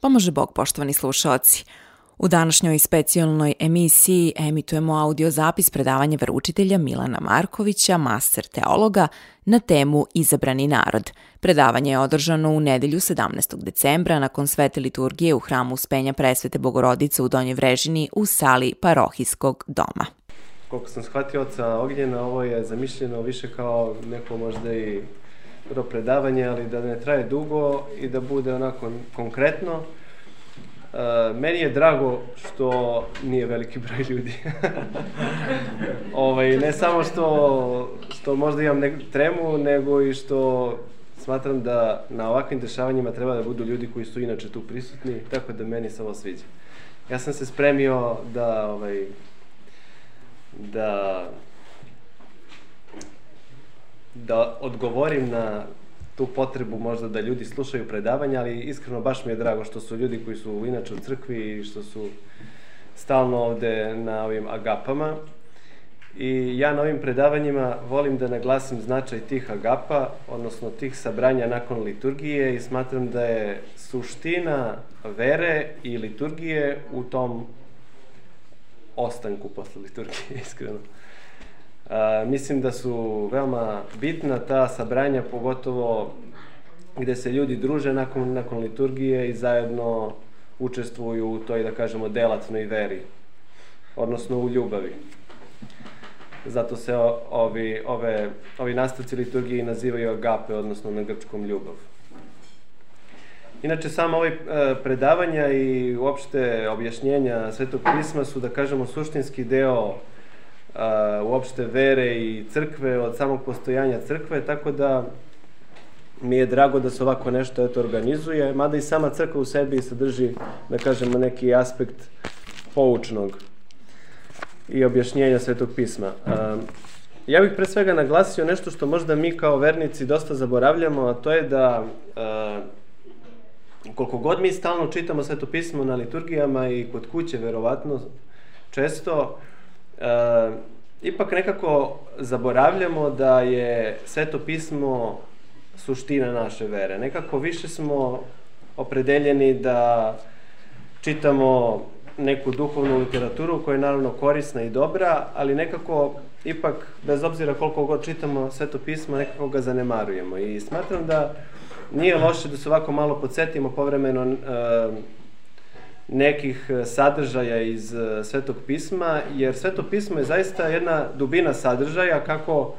Pomože Bog, poštovani slušalci. U današnjoj specijalnoj emisiji emitujemo audio zapis predavanja veručitelja Milana Markovića, master teologa, na temu Izabrani narod. Predavanje je održano u nedelju 17. decembra nakon svete liturgije u hramu Spenja presvete Bogorodice u Donjoj Vrežini u sali parohijskog doma. Koliko sam shvatio od Ognjena, ovo je zamišljeno više kao neko možda i prvo predavanje, ali da ne traje dugo i da bude onako konkretno. Uh, meni je drago što nije veliki broj ljudi. ovaj, ne samo što, što možda imam ne, tremu, nego i što smatram da na ovakvim dešavanjima treba da budu ljudi koji su inače tu prisutni, tako da meni se ovo sviđa. Ja sam se spremio da ovaj, da da odgovorim na tu potrebu možda da ljudi slušaju predavanja, ali iskreno baš mi je drago što su ljudi koji su inače u crkvi i što su stalno ovde na ovim agapama. I ja na ovim predavanjima volim da naglasim značaj tih agapa, odnosno tih sabranja nakon liturgije i smatram da je suština vere i liturgije u tom ostanku posle liturgije, iskreno. Mislim da su veoma bitna ta sabranja, pogotovo gde se ljudi druže nakon, nakon liturgije i zajedno učestvuju u toj, da kažemo, delatnoj veri, odnosno u ljubavi. Zato se ovi, ove, ovi nastavci liturgije nazivaju agape, odnosno na grčkom ljubav. Inače, samo ovaj predavanja i uopšte objašnjenja Svetog pisma su, da kažemo, suštinski deo uopšte vere i crkve, od samog postojanja crkve, tako da mi je drago da se ovako nešto eto organizuje, mada i sama crkva u sebi sadrži, da kažemo, neki aspekt poučnog i objašnjenja Svetog pisma. Ja bih pre svega naglasio nešto što možda mi kao vernici dosta zaboravljamo, a to je da koliko god mi stalno čitamo Sveto pismo na liturgijama i kod kuće, verovatno, često, e, ipak nekako zaboravljamo da je Sveto pismo suština naše vere. Nekako više smo opredeljeni da čitamo neku duhovnu literaturu koja je naravno korisna i dobra, ali nekako ipak, bez obzira koliko god čitamo Sveto pismo, nekako ga zanemarujemo. I smatram da nije loše da se ovako malo podsjetimo povremeno uh, nekih e, sadržaja iz e, Svetog pisma, jer Sveto pismo je zaista jedna dubina sadržaja kako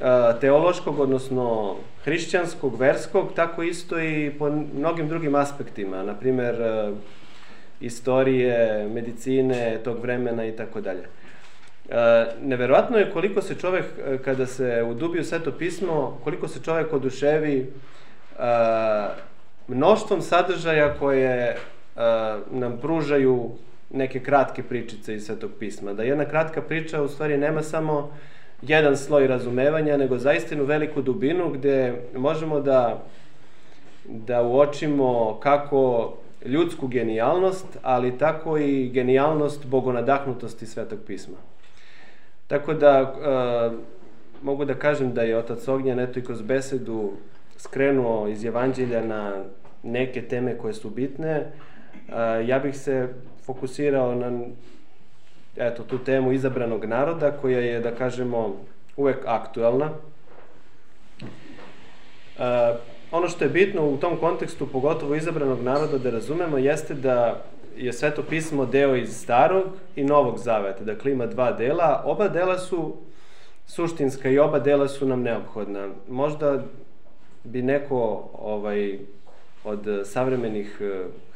e, teološkog, odnosno hrišćanskog, verskog, tako isto i po mnogim drugim aspektima, na primer istorije, medicine tog vremena i tako dalje. Neverovatno je koliko se čovek, kada se udubi u sveto pismo, koliko se čovek oduševi mnoštvom sadržaja koje nam pružaju neke kratke pričice iz Svetog pisma. Da jedna kratka priča u stvari nema samo jedan sloj razumevanja, nego zaistinu veliku dubinu gde možemo da, da uočimo kako ljudsku genijalnost, ali tako i genijalnost bogonadahnutosti Svetog pisma. Tako da e, mogu da kažem da je otac Ognjan eto i kroz besedu skrenuo iz Evanđelja na neke teme koje su bitne, ja bih se fokusirao na eto, tu temu izabranog naroda koja je, da kažemo, uvek aktuelna. ono što je bitno u tom kontekstu, pogotovo izabranog naroda, da razumemo, jeste da je sveto pismo deo iz starog i novog zaveta. Dakle, ima dva dela. Oba dela su suštinska i oba dela su nam neophodna. Možda bi neko ovaj, od savremenih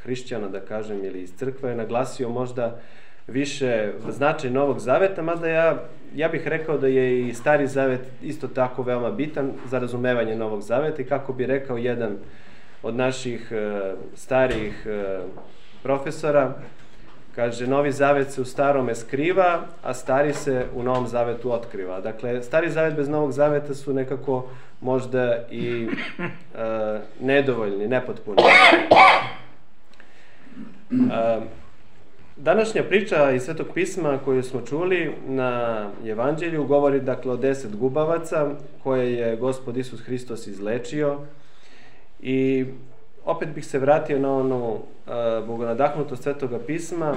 hrišćana, da kažem, ili iz crkve, je naglasio možda više značaj Novog Zaveta, mada ja, ja bih rekao da je i Stari Zavet isto tako veoma bitan za razumevanje Novog Zaveta i kako bi rekao jedan od naših e, starijih e, profesora, kaže, Novi Zavet se u starome skriva, a Stari se u Novom Zavetu otkriva. Dakle, Stari Zavet bez Novog Zaveta su nekako možda i e, nedovoljni, nepotpuni. Današnja priča iz Svetog pisma koju smo čuli na Evanđelju govori dakle o deset gubavaca koje je Gospod Isus Hristos izlečio i opet bih se vratio na onu uh, bogonadahnutost Svetoga pisma,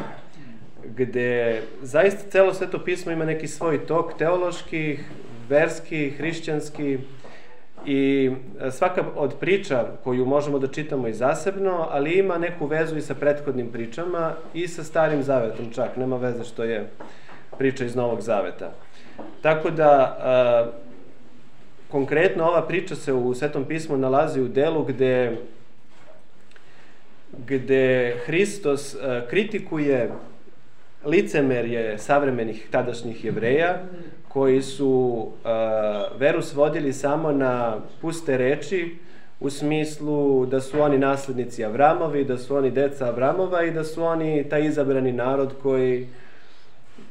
gde zaista celo Sveto pismo ima neki svoj tok teološki, verski, hrišćanski i svaka od priča koju možemo da čitamo i zasebno, ali ima neku vezu i sa prethodnim pričama i sa starim zavetom čak, nema veze što je priča iz Novog zaveta. Tako da, uh, konkretno ova priča se u Svetom pismu nalazi u delu gde gde Hristos uh, kritikuje licemerje savremenih tadašnjih jevreja, koji su uh, veru svodili samo na puste reči, u smislu da su oni naslednici Avramovi, da su oni deca Avramova i da su oni taj izabrani narod koji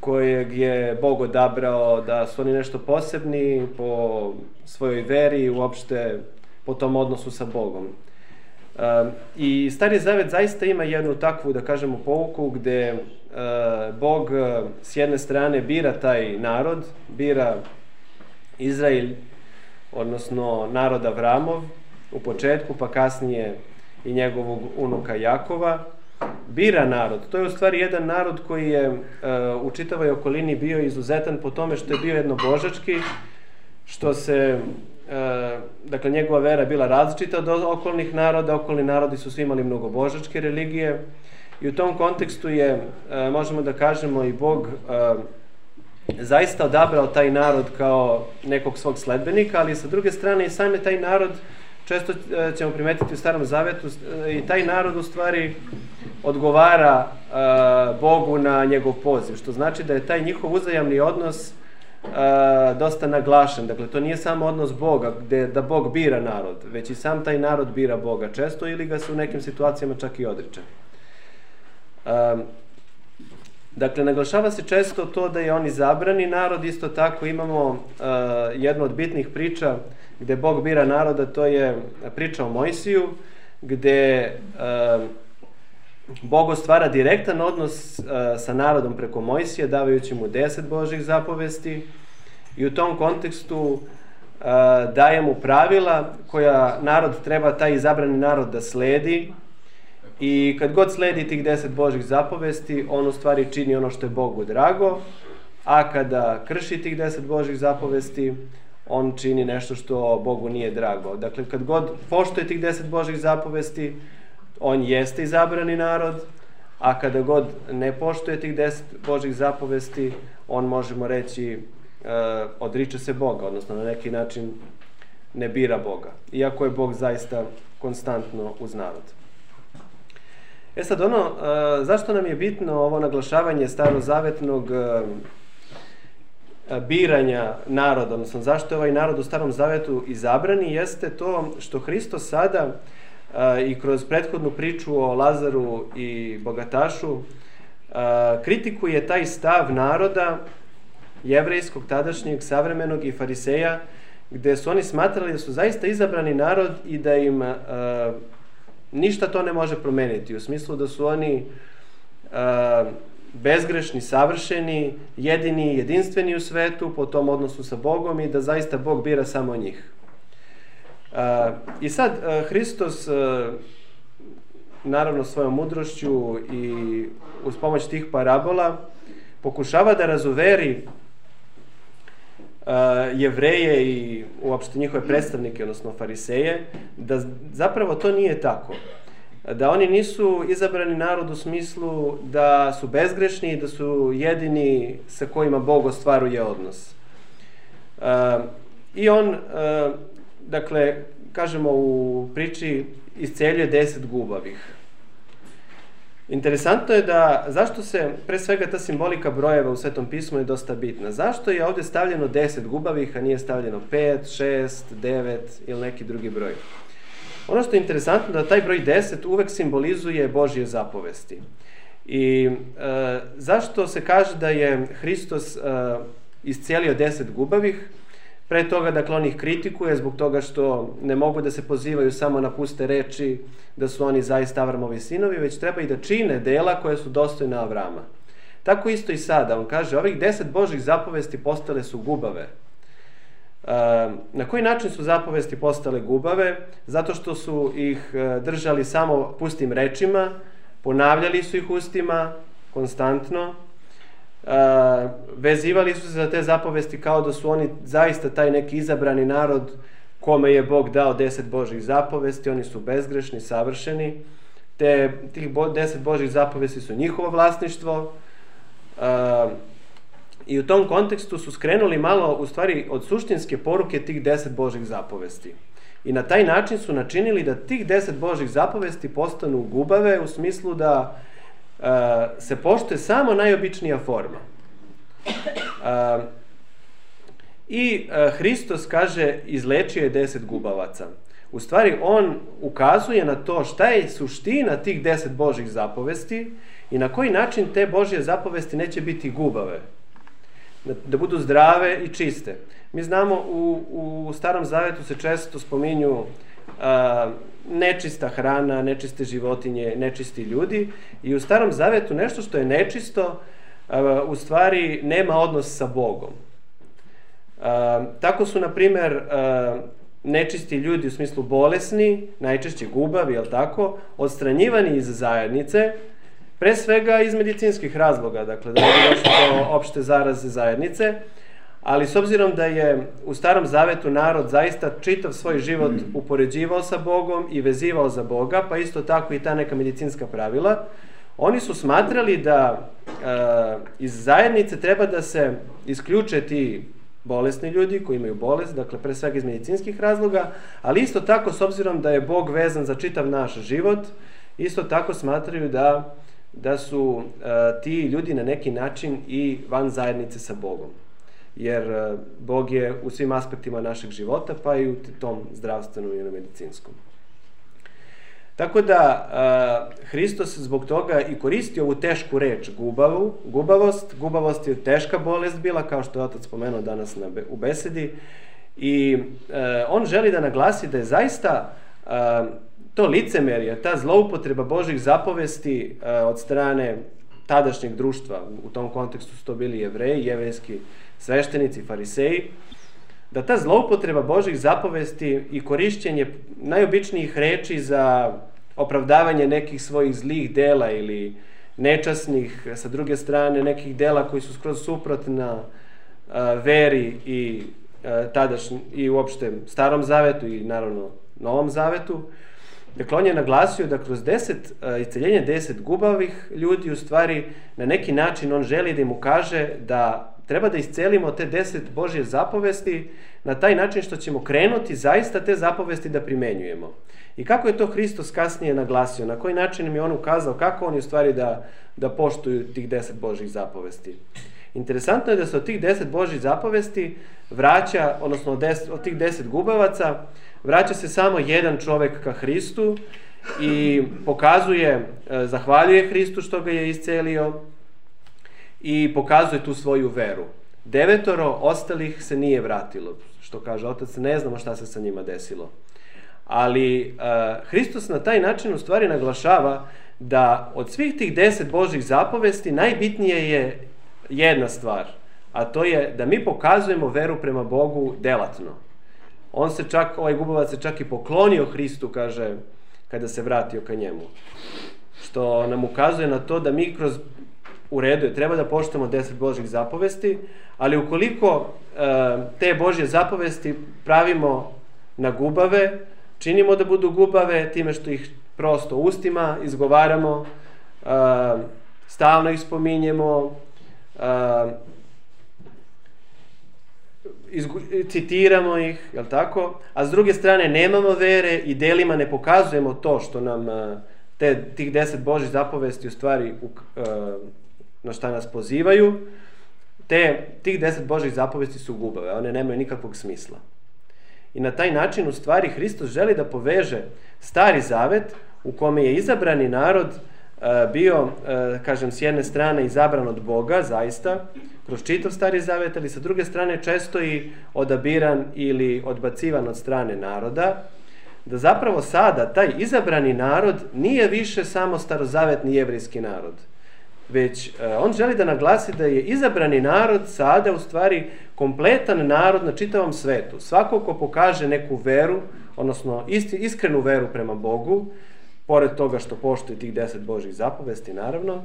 kojeg je Bog odabrao, da su oni nešto posebni po svojoj veri i uopšte po tom odnosu sa Bogom. I Stari Zavet zaista ima jednu takvu, da kažemo, pouku gde uh, Bog uh, s jedne strane bira taj narod, bira Izrael, odnosno narod Avramov u početku, pa kasnije i njegovog unuka Jakova, bira narod. To je u stvari jedan narod koji je uh, u čitavoj okolini bio izuzetan po tome što je bio jednobožački, što se e, dakle, njegova vera je bila različita od okolnih naroda, okolni narodi su svi imali mnogobožačke religije. I u tom kontekstu je, e, možemo da kažemo, i Bog e, zaista odabrao taj narod kao nekog svog sledbenika, ali sa druge strane i sam je taj narod, često ćemo primetiti u Starom Zavetu, i taj narod u stvari odgovara Bogu na njegov poziv, što znači da je taj njihov uzajamni odnos a, dosta naglašen. Dakle, to nije samo odnos Boga, gde da Bog bira narod, već i sam taj narod bira Boga često ili ga se u nekim situacijama čak i odriče. A, dakle, naglašava se često to da je on izabrani narod, isto tako imamo a, jednu od bitnih priča gde Bog bira naroda, to je priča o Mojsiju, gde a, Bog stvara direktan odnos uh, sa narodom preko Mojsija, davajući mu deset Božih zapovesti i u tom kontekstu uh, daje mu pravila koja narod treba, taj izabrani narod da sledi i kad god sledi tih deset Božih zapovesti, on u stvari čini ono što je Bogu drago, a kada krši tih deset Božih zapovesti, on čini nešto što Bogu nije drago. Dakle, kad god poštuje tih deset Božih zapovesti, on jeste izabrani narod, a kada god ne poštuje tih deset Božih zapovesti, on možemo reći uh, odriče se Boga, odnosno na neki način ne bira Boga, iako je Bog zaista konstantno uz narod. E sad ono, uh, zašto nam je bitno ovo naglašavanje starozavetnog uh, biranja naroda, odnosno zašto je ovaj narod u starom zavetu izabrani, jeste to što Hristo sada i kroz prethodnu priču o Lazaru i bogatašu kritikuje taj stav naroda jevrejskog, tadašnjeg, savremenog i fariseja, gde su oni smatrali da su zaista izabrani narod i da im ništa to ne može promeniti, u smislu da su oni bezgrešni, savršeni, jedini, jedinstveni u svetu po tom odnosu sa Bogom i da zaista Bog bira samo njih. I sad, Hristos, naravno svojom mudrošću i uz pomoć tih parabola, pokušava da razuveri jevreje i uopšte njihove predstavnike, odnosno fariseje, da zapravo to nije tako. Da oni nisu izabrani narod u smislu da su bezgrešni i da su jedini sa kojima Bog ostvaruje odnos. I on dakle, kažemo u priči isceljuje deset gubavih. Interesantno je da, zašto se, pre svega ta simbolika brojeva u Svetom pismu je dosta bitna. Zašto je ovde stavljeno deset gubavih, a nije stavljeno pet, šest, devet ili neki drugi broj? Ono što je interesantno da taj broj 10 uvek simbolizuje Božje zapovesti. I e, zašto se kaže da je Hristos e, iscijelio deset gubavih? Pre toga, dakle, on ih kritikuje zbog toga što ne mogu da se pozivaju samo na puste reči da su oni zaista Avramovi sinovi, već treba i da čine dela koje su dostojne Avrama. Tako isto i sada. On kaže, ovih deset Božih zapovesti postale su gubave. Na koji način su zapovesti postale gubave? Zato što su ih e, držali samo pustim rečima, ponavljali su ih ustima konstantno, vezivali su se za te zapovesti kao da su oni zaista taj neki izabrani narod kome je Bog dao deset Božih zapovesti, oni su bezgrešni, savršeni, te tih deset Božih zapovesti su njihovo vlasništvo, I u tom kontekstu su skrenuli malo, u stvari, od suštinske poruke tih deset Božih zapovesti. I na taj način su načinili da tih deset Božih zapovesti postanu gubave u smislu da uh, se poštuje samo najobičnija forma. Uh, I uh, Hristos kaže, izlečio je deset gubavaca. U stvari, on ukazuje na to šta je suština tih deset Božih zapovesti i na koji način te Božje zapovesti neće biti gubave da, budu zdrave i čiste. Mi znamo u, u Starom Zavetu se često spominju a, nečista hrana, nečiste životinje, nečisti ljudi i u Starom Zavetu nešto što je nečisto u stvari nema odnos sa Bogom. Tako su, na primer, nečisti ljudi u smislu bolesni, najčešće gubavi, jel tako, odstranjivani iz zajednice, Pre svega iz medicinskih razloga, dakle da bi došlo do opšte zaraze zajednice, ali s obzirom da je u Starom Zavetu narod zaista čitav svoj život upoređivao sa Bogom i vezivao za Boga, pa isto tako i ta neka medicinska pravila, oni su smatrali da e, iz zajednice treba da se isključe ti bolesni ljudi koji imaju bolest, dakle pre svega iz medicinskih razloga, ali isto tako s obzirom da je Bog vezan za čitav naš život, isto tako smatraju da da su uh, ti ljudi na neki način i van zajednice sa Bogom. Jer uh, Bog je u svim aspektima našeg života, pa i u tom zdravstvenom i medicinskom. Tako da uh, Hristos zbog toga i koristi ovu tešku reč gubavu, gubavost. Gubavost je teška bolest bila, kao što je otac spomenuo danas na, u besedi. I uh, on želi da naglasi da je zaista to licemerje, ta zloupotreba Božih zapovesti od strane tadašnjeg društva, u tom kontekstu su to bili jevreji, jevrejski sveštenici, fariseji, da ta zloupotreba Božih zapovesti i korišćenje najobičnijih reči za opravdavanje nekih svojih zlih dela ili nečasnih, sa druge strane, nekih dela koji su skroz suprotna uh, veri i uh, tadašnji, i uopšte starom zavetu i naravno novom zavetu, Dakle, on je naglasio da kroz deset, uh, isceljenje deset gubavih ljudi, u stvari, na neki način on želi da im ukaže da treba da iscelimo te deset Božje zapovesti na taj način što ćemo krenuti zaista te zapovesti da primenjujemo. I kako je to Hristos kasnije naglasio, na koji način im je on ukazao, kako oni u stvari da, da poštuju tih deset Božjih zapovesti. Interesantno je da se od tih deset Božjih zapovesti vraća, odnosno od, deset, od tih deset gubavaca, vraća se samo jedan čovek ka Hristu i pokazuje, e, zahvaljuje Hristu što ga je iscelio i pokazuje tu svoju veru. Devetoro ostalih se nije vratilo, što kaže otac, ne znamo šta se sa njima desilo. Ali uh, Hristos na taj način u stvari naglašava da od svih tih deset Božih zapovesti najbitnije je jedna stvar, a to je da mi pokazujemo veru prema Bogu delatno. On se čak, ovaj gubovac se čak i poklonio Hristu, kaže, kada se vratio ka njemu. Što nam ukazuje na to da mi kroz u redu je, treba da poštujemo deset Božih zapovesti, ali ukoliko e, te Božje zapovesti pravimo na gubave, činimo da budu gubave time što ih prosto ustima izgovaramo, e, stalno ih spominjemo, e, citiramo ih, jel tako? A s druge strane nemamo vere i delima ne pokazujemo to što nam te, tih deset Božih zapovesti u stvari u, na šta nas pozivaju, te, tih deset Božih zapovesti su gubave, one nemaju nikakvog smisla. I na taj način u stvari Hristos želi da poveže stari zavet u kome je izabrani narod bio, kažem, s jedne strane izabran od Boga, zaista, kroz čitav stari zavet, ali sa druge strane često i odabiran ili odbacivan od strane naroda, da zapravo sada taj izabrani narod nije više samo starozavetni jevrijski narod. već e, on želi da naglasi da je izabrani narod sada u stvari kompletan narod na čitavom svetu. Svako ko pokaže neku veru, odnosno iskrenu veru prema Bogu, pored toga što poštuje tih deset Božih zapovesti, naravno,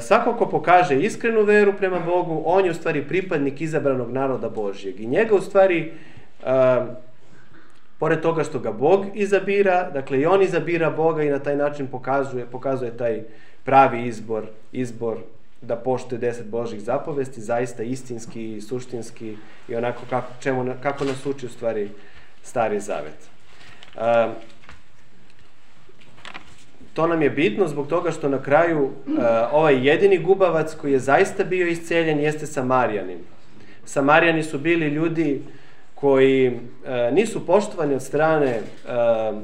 svako ko pokaže iskrenu veru prema Bogu, on je u stvari pripadnik izabranog naroda Božjeg. I njega u stvari, a, pored toga što ga Bog izabira, dakle i on izabira Boga i na taj način pokazuje, pokazuje taj pravi izbor, izbor da poštuje deset Božih zapovesti, zaista istinski i suštinski i onako kako, čemu, kako nas uči u stvari Stari Zavet. Uh, to nam je bitno zbog toga što na kraju uh, ovaj jedini gubavac koji je zaista bio isceljen jeste Samarijanin. Samarijani su bili ljudi koji uh, nisu poštovani od strane uh,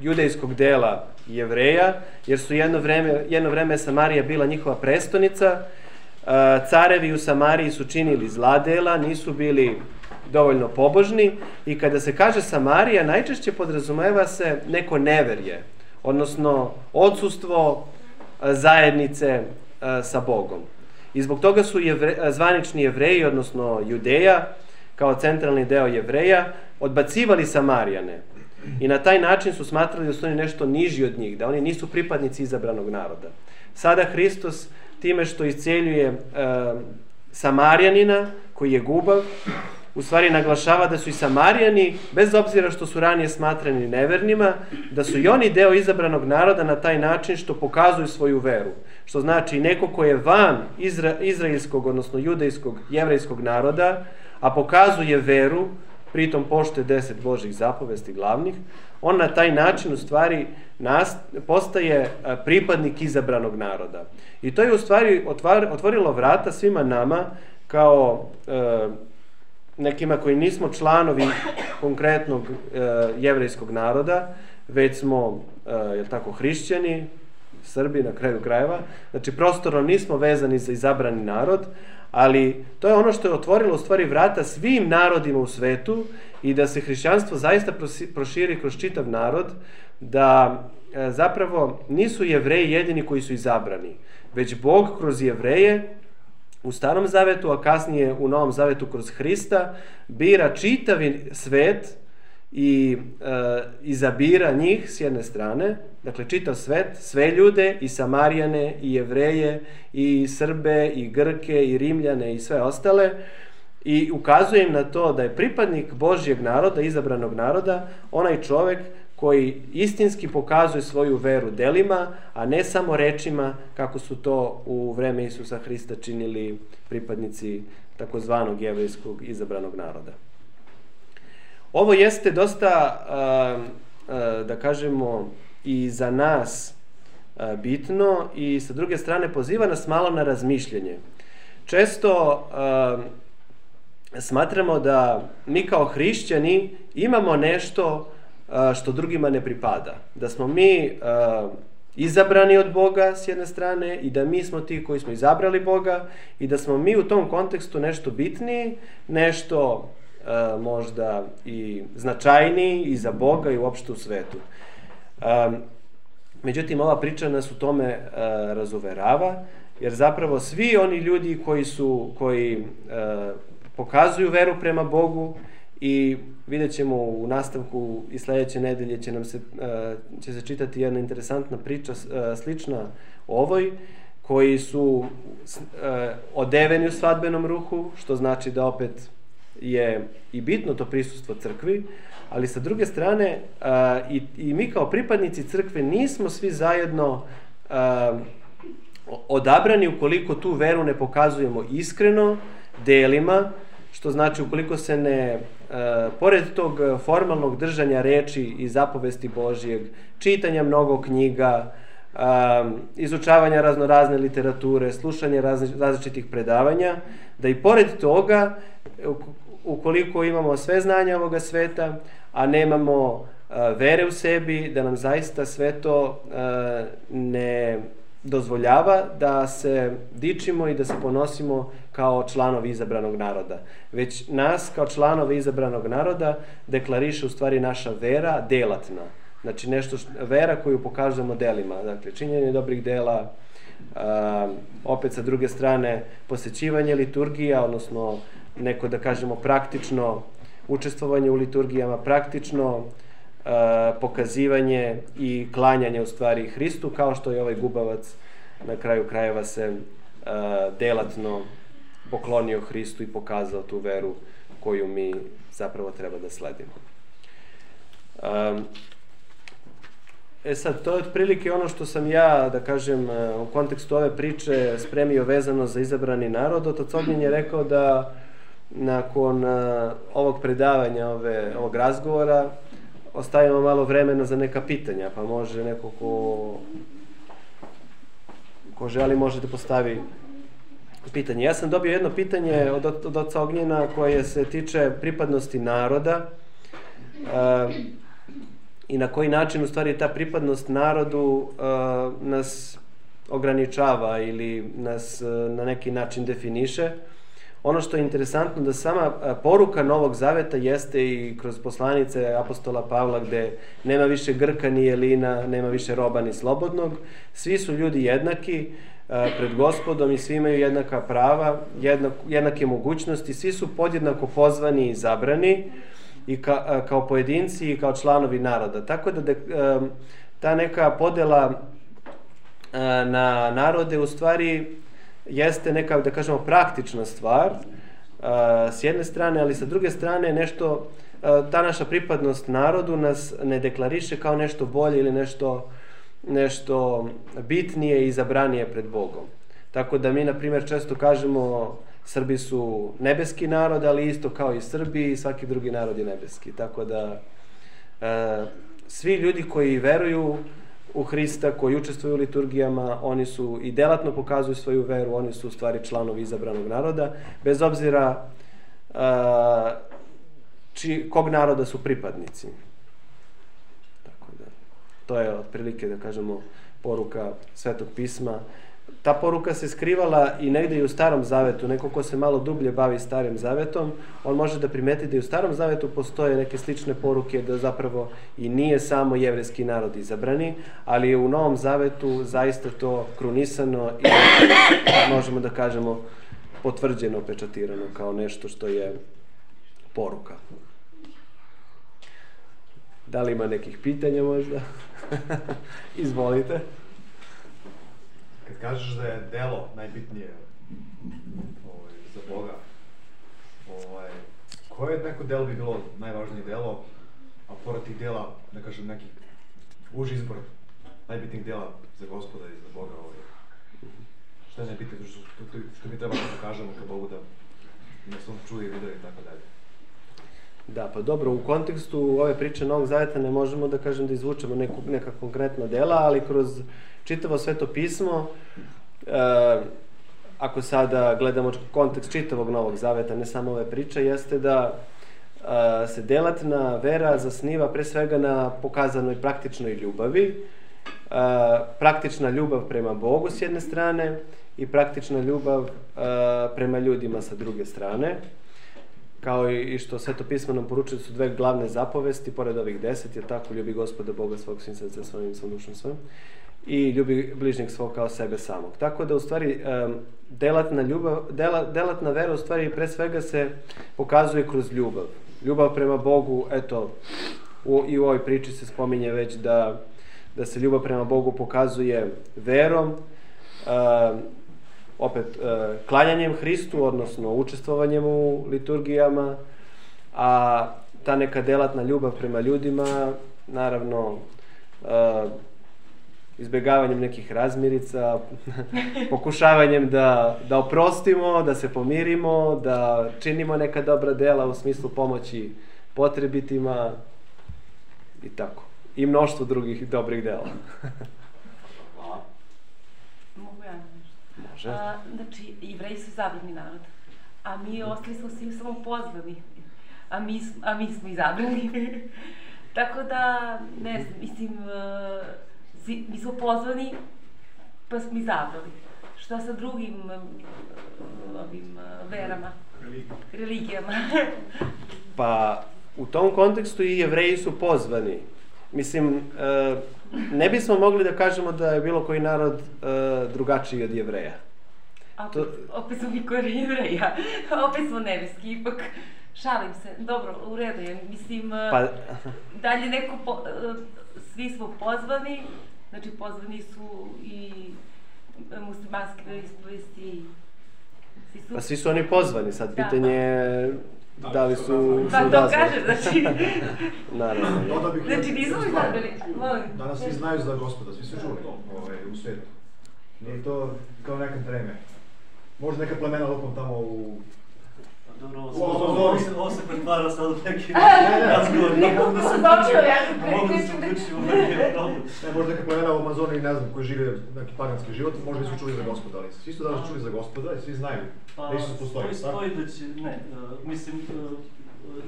judejskog dela jevreja, jer su jedno vreme, jedno vreme Samarija bila njihova prestonica, carevi u Samariji su činili zla dela, nisu bili dovoljno pobožni i kada se kaže Samarija, najčešće podrazumeva se neko neverje, odnosno odsustvo zajednice sa Bogom. I zbog toga su jevre, zvanični jevreji, odnosno judeja, kao centralni deo jevreja, odbacivali Samarijane. I na taj način su smatrali da su oni nešto niži od njih, da oni nisu pripadnici izabranog naroda. Sada Hristos time što isceljuje e, Samarjanina, koji je gubav, u stvari naglašava da su i Samarijani, bez obzira što su ranije smatrani nevernima, da su i oni deo izabranog naroda na taj način što pokazuju svoju veru. Što znači neko ko je van izra, izraelskog, odnosno judejskog, jevrejskog naroda, a pokazuje veru, pritom poštuje deset Božih zapovesti glavnih, on na taj način u stvari nas, postaje pripadnik izabranog naroda. I to je u stvari otvar, otvorilo vrata svima nama kao e, nekima koji nismo članovi konkretnog e, jevrejskog naroda, već smo, e, je tako, hrišćani, Srbi na kraju krajeva, znači prostorno nismo vezani za izabrani narod, ali to je ono što je otvorilo u stvari vrata svim narodima u svetu i da se hrišćanstvo zaista proširi kroz čitav narod, da e, zapravo nisu jevreji jedini koji su izabrani, već Bog kroz jevreje u Starom Zavetu, a kasnije u Novom Zavetu kroz Hrista, bira čitavi svet i e, izabira njih s jedne strane, dakle čitav svet, sve ljude i Samarijane i Jevreje i Srbe i Grke i Rimljane i sve ostale. I ukazuje im na to da je pripadnik Božjeg naroda, izabranog naroda, onaj čovek koji istinski pokazuje svoju veru delima, a ne samo rečima kako su to u vreme Isusa Hrista činili pripadnici takozvanog jevrijskog izabranog naroda. Ovo jeste dosta, da kažemo, i za nas bitno i sa druge strane poziva nas malo na razmišljanje. Često smatramo da mi kao hrišćani imamo nešto što drugima ne pripada. Da smo mi izabrani od Boga s jedne strane i da mi smo ti koji smo izabrali Boga i da smo mi u tom kontekstu nešto bitniji, nešto možda i značajniji i za Boga i uopšte u svetu. Međutim, ova priča nas u tome razuverava, jer zapravo svi oni ljudi koji su, koji pokazuju veru prema Bogu i vidjet ćemo u nastavku i sledeće nedelje će nam se, e, će se čitati jedna interesantna priča e, slična ovoj, koji su e, odeveni u svadbenom ruhu, što znači da opet je i bitno to prisustvo crkvi, ali sa druge strane i, i mi kao pripadnici crkve nismo svi zajedno odabrani ukoliko tu veru ne pokazujemo iskreno, delima, što znači ukoliko se ne, e, pored tog formalnog držanja reči i zapovesti Božijeg, čitanja mnogo knjiga, e, izučavanja raznorazne literature, slušanja različitih predavanja, da i pored toga, ukoliko imamo sve znanja ovoga sveta, a nemamo e, vere u sebi, da nam zaista sve to e, ne dozvoljava da se dičimo i da se ponosimo kao članovi izabranog naroda. Već nas kao članovi izabranog naroda deklariše u stvari naša vera delatna. Znači nešto što, vera koju pokazujemo delima. Dakle, činjenje dobrih dela, A, opet sa druge strane posećivanje liturgija, odnosno neko da kažemo praktično učestvovanje u liturgijama, praktično a, pokazivanje i klanjanje u stvari Hristu, kao što je ovaj gubavac na kraju krajeva se delatno poklonio Hristu i pokazao tu veru koju mi zapravo treba da sledimo. Um, E sad, to je otprilike ono što sam ja, da kažem, e, u kontekstu ove priče spremio vezano za izabrani narod. Otac Ognjen je rekao da nakon uh, ovog predavanja, ove, ovog razgovora, ostavimo malo vremena za neka pitanja, pa može neko ko, ko želi može da postavi pitanje. Ja sam dobio jedno pitanje od, od oca Ognjena koje se tiče pripadnosti naroda. Uh, i na koji način u stvari ta pripadnost narodu uh, nas ograničava ili nas uh, na neki način definiše. Ono što je interesantno da sama poruka Novog Zaveta jeste i kroz poslanice apostola Pavla gde nema više Grka ni Jelina, nema više roba ni slobodnog. Svi su ljudi jednaki pred gospodom i svi imaju jednaka prava, jednak, jednake mogućnosti, svi su podjednako pozvani i zabrani i ka, kao pojedinci i kao članovi naroda. Tako da, da ta neka podela na narode u stvari jeste neka, da kažemo, praktična stvar s jedne strane, ali sa druge strane nešto, ta naša pripadnost narodu nas ne deklariše kao nešto bolje ili nešto, nešto bitnije i zabranije pred Bogom. Tako da mi, na primjer, često kažemo Srbi su nebeski narod, ali isto kao i Srbi i svaki drugi narod je nebeski. Tako da e, svi ljudi koji veruju u Hrista, koji učestvuju u liturgijama, oni su i delatno pokazuju svoju veru, oni su u stvari članovi izabranog naroda, bez obzira e, či, kog naroda su pripadnici. To je otprilike, da kažemo, poruka Svetog pisma ta poruka se skrivala i negde i u Starom Zavetu. Neko ko se malo dublje bavi Starim Zavetom, on može da primeti da i u Starom Zavetu postoje neke slične poruke da zapravo i nije samo jevreski narod izabrani, ali je u Novom Zavetu zaista to krunisano i možemo da kažemo potvrđeno, pečatirano kao nešto što je poruka. Da li ima nekih pitanja možda? Izvolite kad kažeš da je delo najbitnije ovaj, za Boga, ovaj, koje neko delo bi bilo najvažnije delo, a pored tih dela, da kažem, neki uži izbor najbitnijih dela za gospoda i za Boga, ovaj, šta je najbitnije, što, što, što mi treba da pokažemo ka Bogu da nas on čuje i vide i tako dalje. Da, pa dobro, u kontekstu ove priče Novog Zaveta ne možemo da kažem da izvučemo neku, neka konkretna dela, ali kroz čitavo sveto pismo, e, ako sada gledamo kontekst čitavog Novog Zaveta, ne samo ove priče, jeste da e, se delatna vera zasniva pre svega na pokazanoj praktičnoj ljubavi, e, praktična ljubav prema Bogu s jedne strane i praktična ljubav e, prema ljudima sa druge strane kao i što Sveto pismo nam poručuje su dve glavne zapovesti, pored ovih deset, je tako, ljubi gospoda Boga svog svim srca, svojim, svom dušom svojim i ljubi bližnjeg svog kao sebe samog. Tako da u stvari delatna, ljubav, dela, delatna vera u stvari pre svega se pokazuje kroz ljubav. Ljubav prema Bogu, eto, u, i u ovoj priči se spominje već da, da se ljubav prema Bogu pokazuje verom, opet uh, klanjanjem Hristu, odnosno učestvovanjem u liturgijama, a ta neka delatna ljubav prema ljudima, naravno, uh, izbegavanjem nekih razmirica, pokušavanjem da, da oprostimo, da se pomirimo, da činimo neka dobra dela u smislu pomoći potrebitima i tako. I mnoštvo drugih dobrih dela. Hvala. Mogu ja nešto? Može. A, znači, jevreji su izabrani narod, a mi ostali smo svi samo pozvani, a mi, a mi smo izabrani. Tako da, ne znam, mislim, uh, mi smo pozvani, pa smo izabrali. Šta sa drugim ovim verama? Religijama. pa, u tom kontekstu i jevreji su pozvani. Mislim, ne bismo mogli da kažemo da je bilo koji narod uh, drugačiji od jevreja. Opet, to... opet smo mi kod jevreja, opet smo nebeski, ipak šalim se, dobro, u redu je, mislim, pa... dalje neko, po, svi smo pozvani, znači pozvani su i muslimanski veroispovesti, svi su... Pa svi su oni pozvani, sad da, pitanje je Da, da li su... Pa to kažem, znači... Naravno. Da bih znači nismo izabrali, molim. Danas svi znaju za gospoda, svi su čuli ovaj, u svetu. Nije to kao nekad vreme. Možda neka plemena lupom tamo u dobro, ovo se, ovo se pretvara sad u neki razgovor. Nikog da se dobio, ja Mogu da se uključiti u problem. Ne, možda neka plemena u Amazoni, ne znam, koji žive neki paganski život, možda su čuli za gospoda, ali svi su danas čuli za gospoda i svi znaju pa, da Isus postoji. Pa, stoji da će, ne, uh, mislim, uh,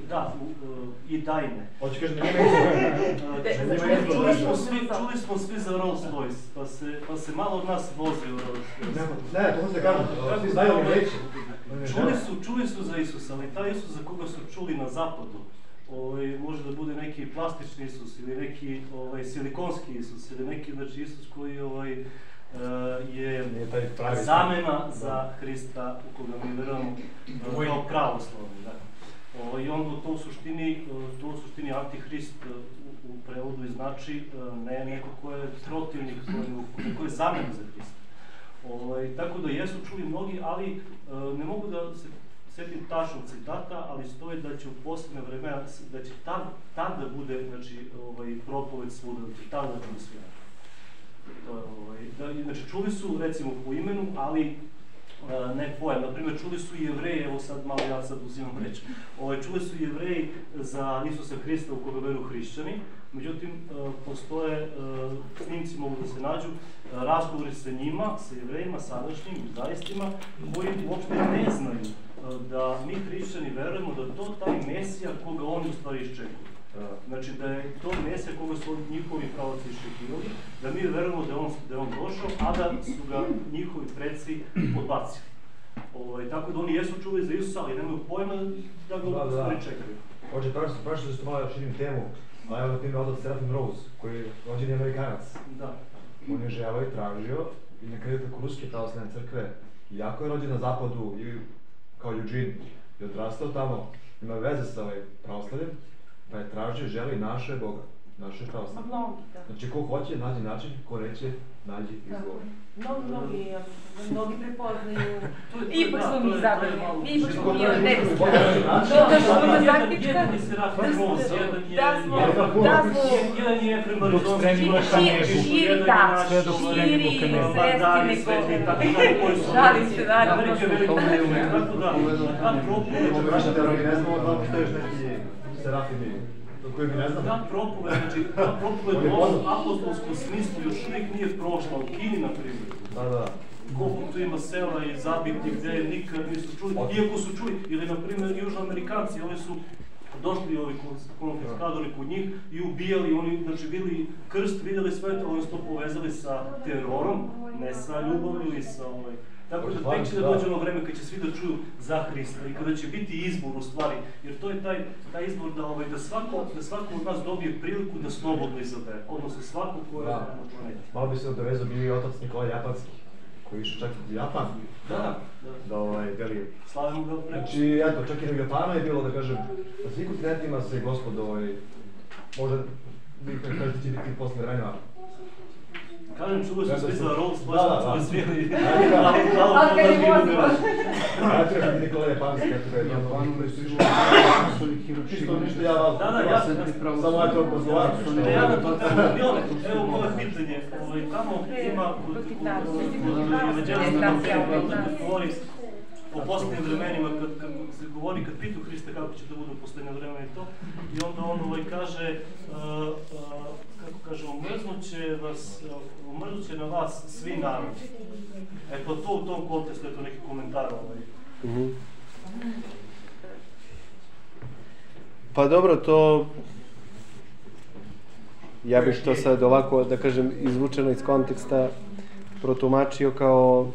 da, uh, i dajne. Hoće kažem da nema izbora. čuli, smo svi, čuli smo svi za Rolls Royce, pa se, pa se malo od nas vozi u Rolls Royce. Ne, ne, to se kažem, svi znaju mi reći. Čuli su, čuli su za Isusa, ali taj Isus za koga su čuli na zapadu, ovaj, može da bude neki plastični Isus ili neki ovaj, silikonski Isus ili neki znači, Isus koji ovaj, uh, je zamena za Hrista u koga mi verujemo kao pravoslavni. Da. I onda to u suštini, to u suštini antihrist u, u prevodu znači ne neko ko je protivnik, ko je zamena za Hrista. Ovaj, tako da jesu čuli mnogi, ali e, ne mogu da se setim tačnog citata, ali stoji da će u poslednje vremena, da će tad da bude, znači, ovaj, propoved svuda, da će tad da čuli svi To je, ovaj, da, znači, čuli su, recimo, po imenu, ali ne pojam. Naprimer, čuli su i jevreji, evo sad malo ja sad uzimam reč, ovaj, čuli su jevreji za Isusa Hrista u koga veru hrišćani, međutim, uh, postoje, uh, snimci mogu da se nađu, razgovori sa njima, sa jevrejima, sadašnjim, zaistima, koji uopšte ne znaju da mi hrišćani verujemo da to taj Mesija koga oni u stvari iščekuju. Znači da je to Mesija koga su njihovi pravaci iščekivali, da mi verujemo da je on, da je on došao, a da su ga njihovi predsi podbacili. Ovaj, tako da oni jesu čuli za Isusa, ali nemaju pojma da ga da, da. čekaju. Oče, prašno da što malo širim temu, a evo na primjer otac Serafim Rose, koji je rođeni Amerikanac. Da. On je želao i tražio i na kraju tako ruske pravoslavne crkve, iako je rođen na zapadu i kao Eugene, je odrastao tamo, ima veze sa ovaj pravoslavljem, pa je tražio, želi naše Boga, naše pravoslavlje. Da. Znači, ko hoće, nađe način, ko reće, nađi izgovor. Mnogi, mnogi, mnogi prepoznaju, ipak smo mi izabrali, ipak smo mi ne bismo. Došli smo do zaključka da smo, da smo, jedan je Efrem Barizonski, širi, da, širi, svesti nego, šalim se, naravno. Tako da, kad propuno, ne znamo da postojiš neki serafimi koji mi ne znam. Ta propoved, znači, ta propoved u ovom apostolskom smislu još uvijek nije prošla u Kini, na primjer. Da, da. Koliko tu ima sela i zabiti gde nikad nisu čuli, iako su čuli, ili na primjer južnoamerikanci, oni su došli ovi konfiskadori kod njih i ubijali, oni znači bili krst, videli sve to, oni su to povezali sa terorom, ne sa ljubavlju i sa ovaj, Tako da tek će da dođe ono vreme kad će svi da čuju za Hrista i kada će biti izbor u stvari, jer to je taj, taj izbor da, ovaj, da, svako, da svako od nas dobije priliku da slobodno izabere, odnosno svako ko je da. na planeti. Malo bi se odovezao bio i otac Nikola Japanski, koji išao čak i Japan. Da, da. Da, ovaj, veli... Slavimo ga preko. Znači, eto, čak i na Japanu je bilo, da kažem, na svih kontinentima se gospod, ovaj, možda, vi kažete da će biti posle vremena, Kažem, čuo sam svi za Rolls Royce, da, da, da. svijeli. Ali kad je vozilo. Ja treba biti Nikola Japanski, kako je to. Japanu je su Isto ništa ja vas. Da, da, ja sam Samo je to pozvaram. Ne, ja da to Evo moje pitanje, ovaj, tamo ima kod evanđelista govori o poslednjim vremenima, kad, kad se govori, kad pitu Hrista kako će da budu poslednje vremena i to, i onda on ovaj kaže, uh, uh, kaže, umrznuće vas, umrznuće na vas svi narodi. Eto, to u tom kontekstu, eto neki komentar ovaj. Mm -hmm. Pa dobro, to ja bih to sad ovako, da kažem, izvučeno iz konteksta protumačio kao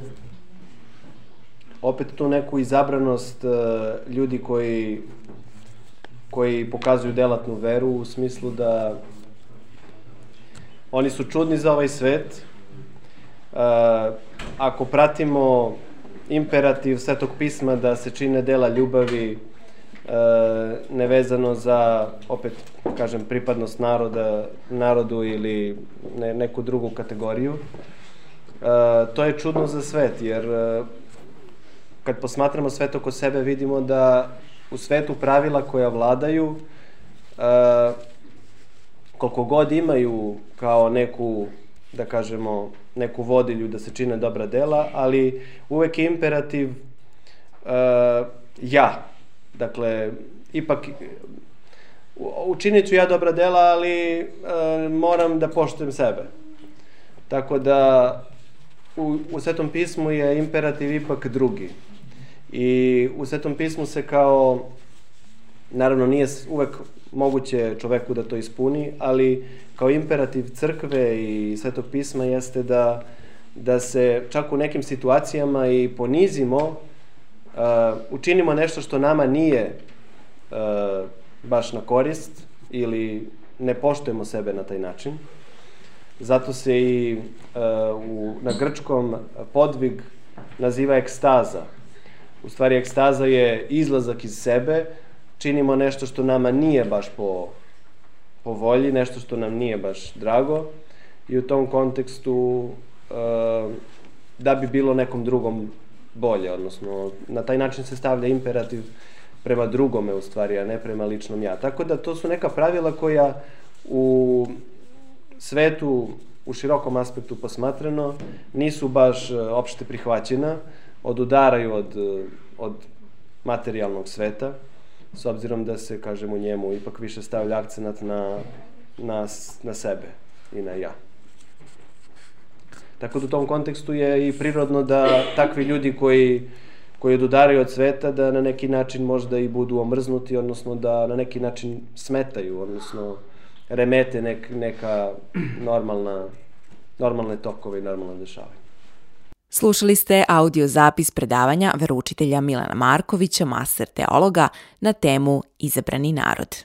opet tu neku izabranost uh, ljudi koji koji pokazuju delatnu veru u smislu da oni su čudni za ovaj svet. Uh, ako pratimo imperativ Svetog pisma da se čine dela ljubavi uh, nevezano za, opet kažem, pripadnost naroda, narodu ili ne, neku drugu kategoriju, uh, to je čudno za svet, jer kad posmatramo svet oko sebe vidimo da u svetu pravila koja vladaju koliko god imaju kao neku, da kažemo, neku vodilju da se čine dobra dela, ali uvek je imperativ uh, ja. Dakle, ipak učinit ću ja dobra dela, ali uh, moram da poštujem sebe. Tako da u, u Svetom pismu je imperativ ipak drugi. I u Svetom pismu se kao, naravno nije uvek moguće čoveku da to ispuni, ali kao imperativ crkve i Svetog pisma jeste da, da se čak u nekim situacijama i ponizimo, uh, učinimo nešto što nama nije uh, baš na korist ili ne poštujemo sebe na taj način. Zato se i uh, u, na grčkom podvig naziva ekstaza. U stvari ekstaza je izlazak iz sebe, činimo nešto što nama nije baš po, po volji, nešto što nam nije baš drago i u tom kontekstu uh, da bi bilo nekom drugom bolje, odnosno na taj način se stavlja imperativ prema drugome u stvari, a ne prema ličnom ja. Tako da to su neka pravila koja u svetu u širokom aspektu posmatrano nisu baš uh, opšte prihvaćena, odudaraju od, od materijalnog sveta s obzirom da se, kažem, u njemu ipak više stavlja akcenat na, na, na sebe i na ja. Tako da u tom kontekstu je i prirodno da takvi ljudi koji, koji odudaraju od sveta, da na neki način možda i budu omrznuti, odnosno da na neki način smetaju, odnosno remete nek, neka normalna, normalne tokove i normalne dešavanja. Slušali ste audio zapis predavanja veroučitelja Milana Markovića, master teologa, na temu Izabrani narod.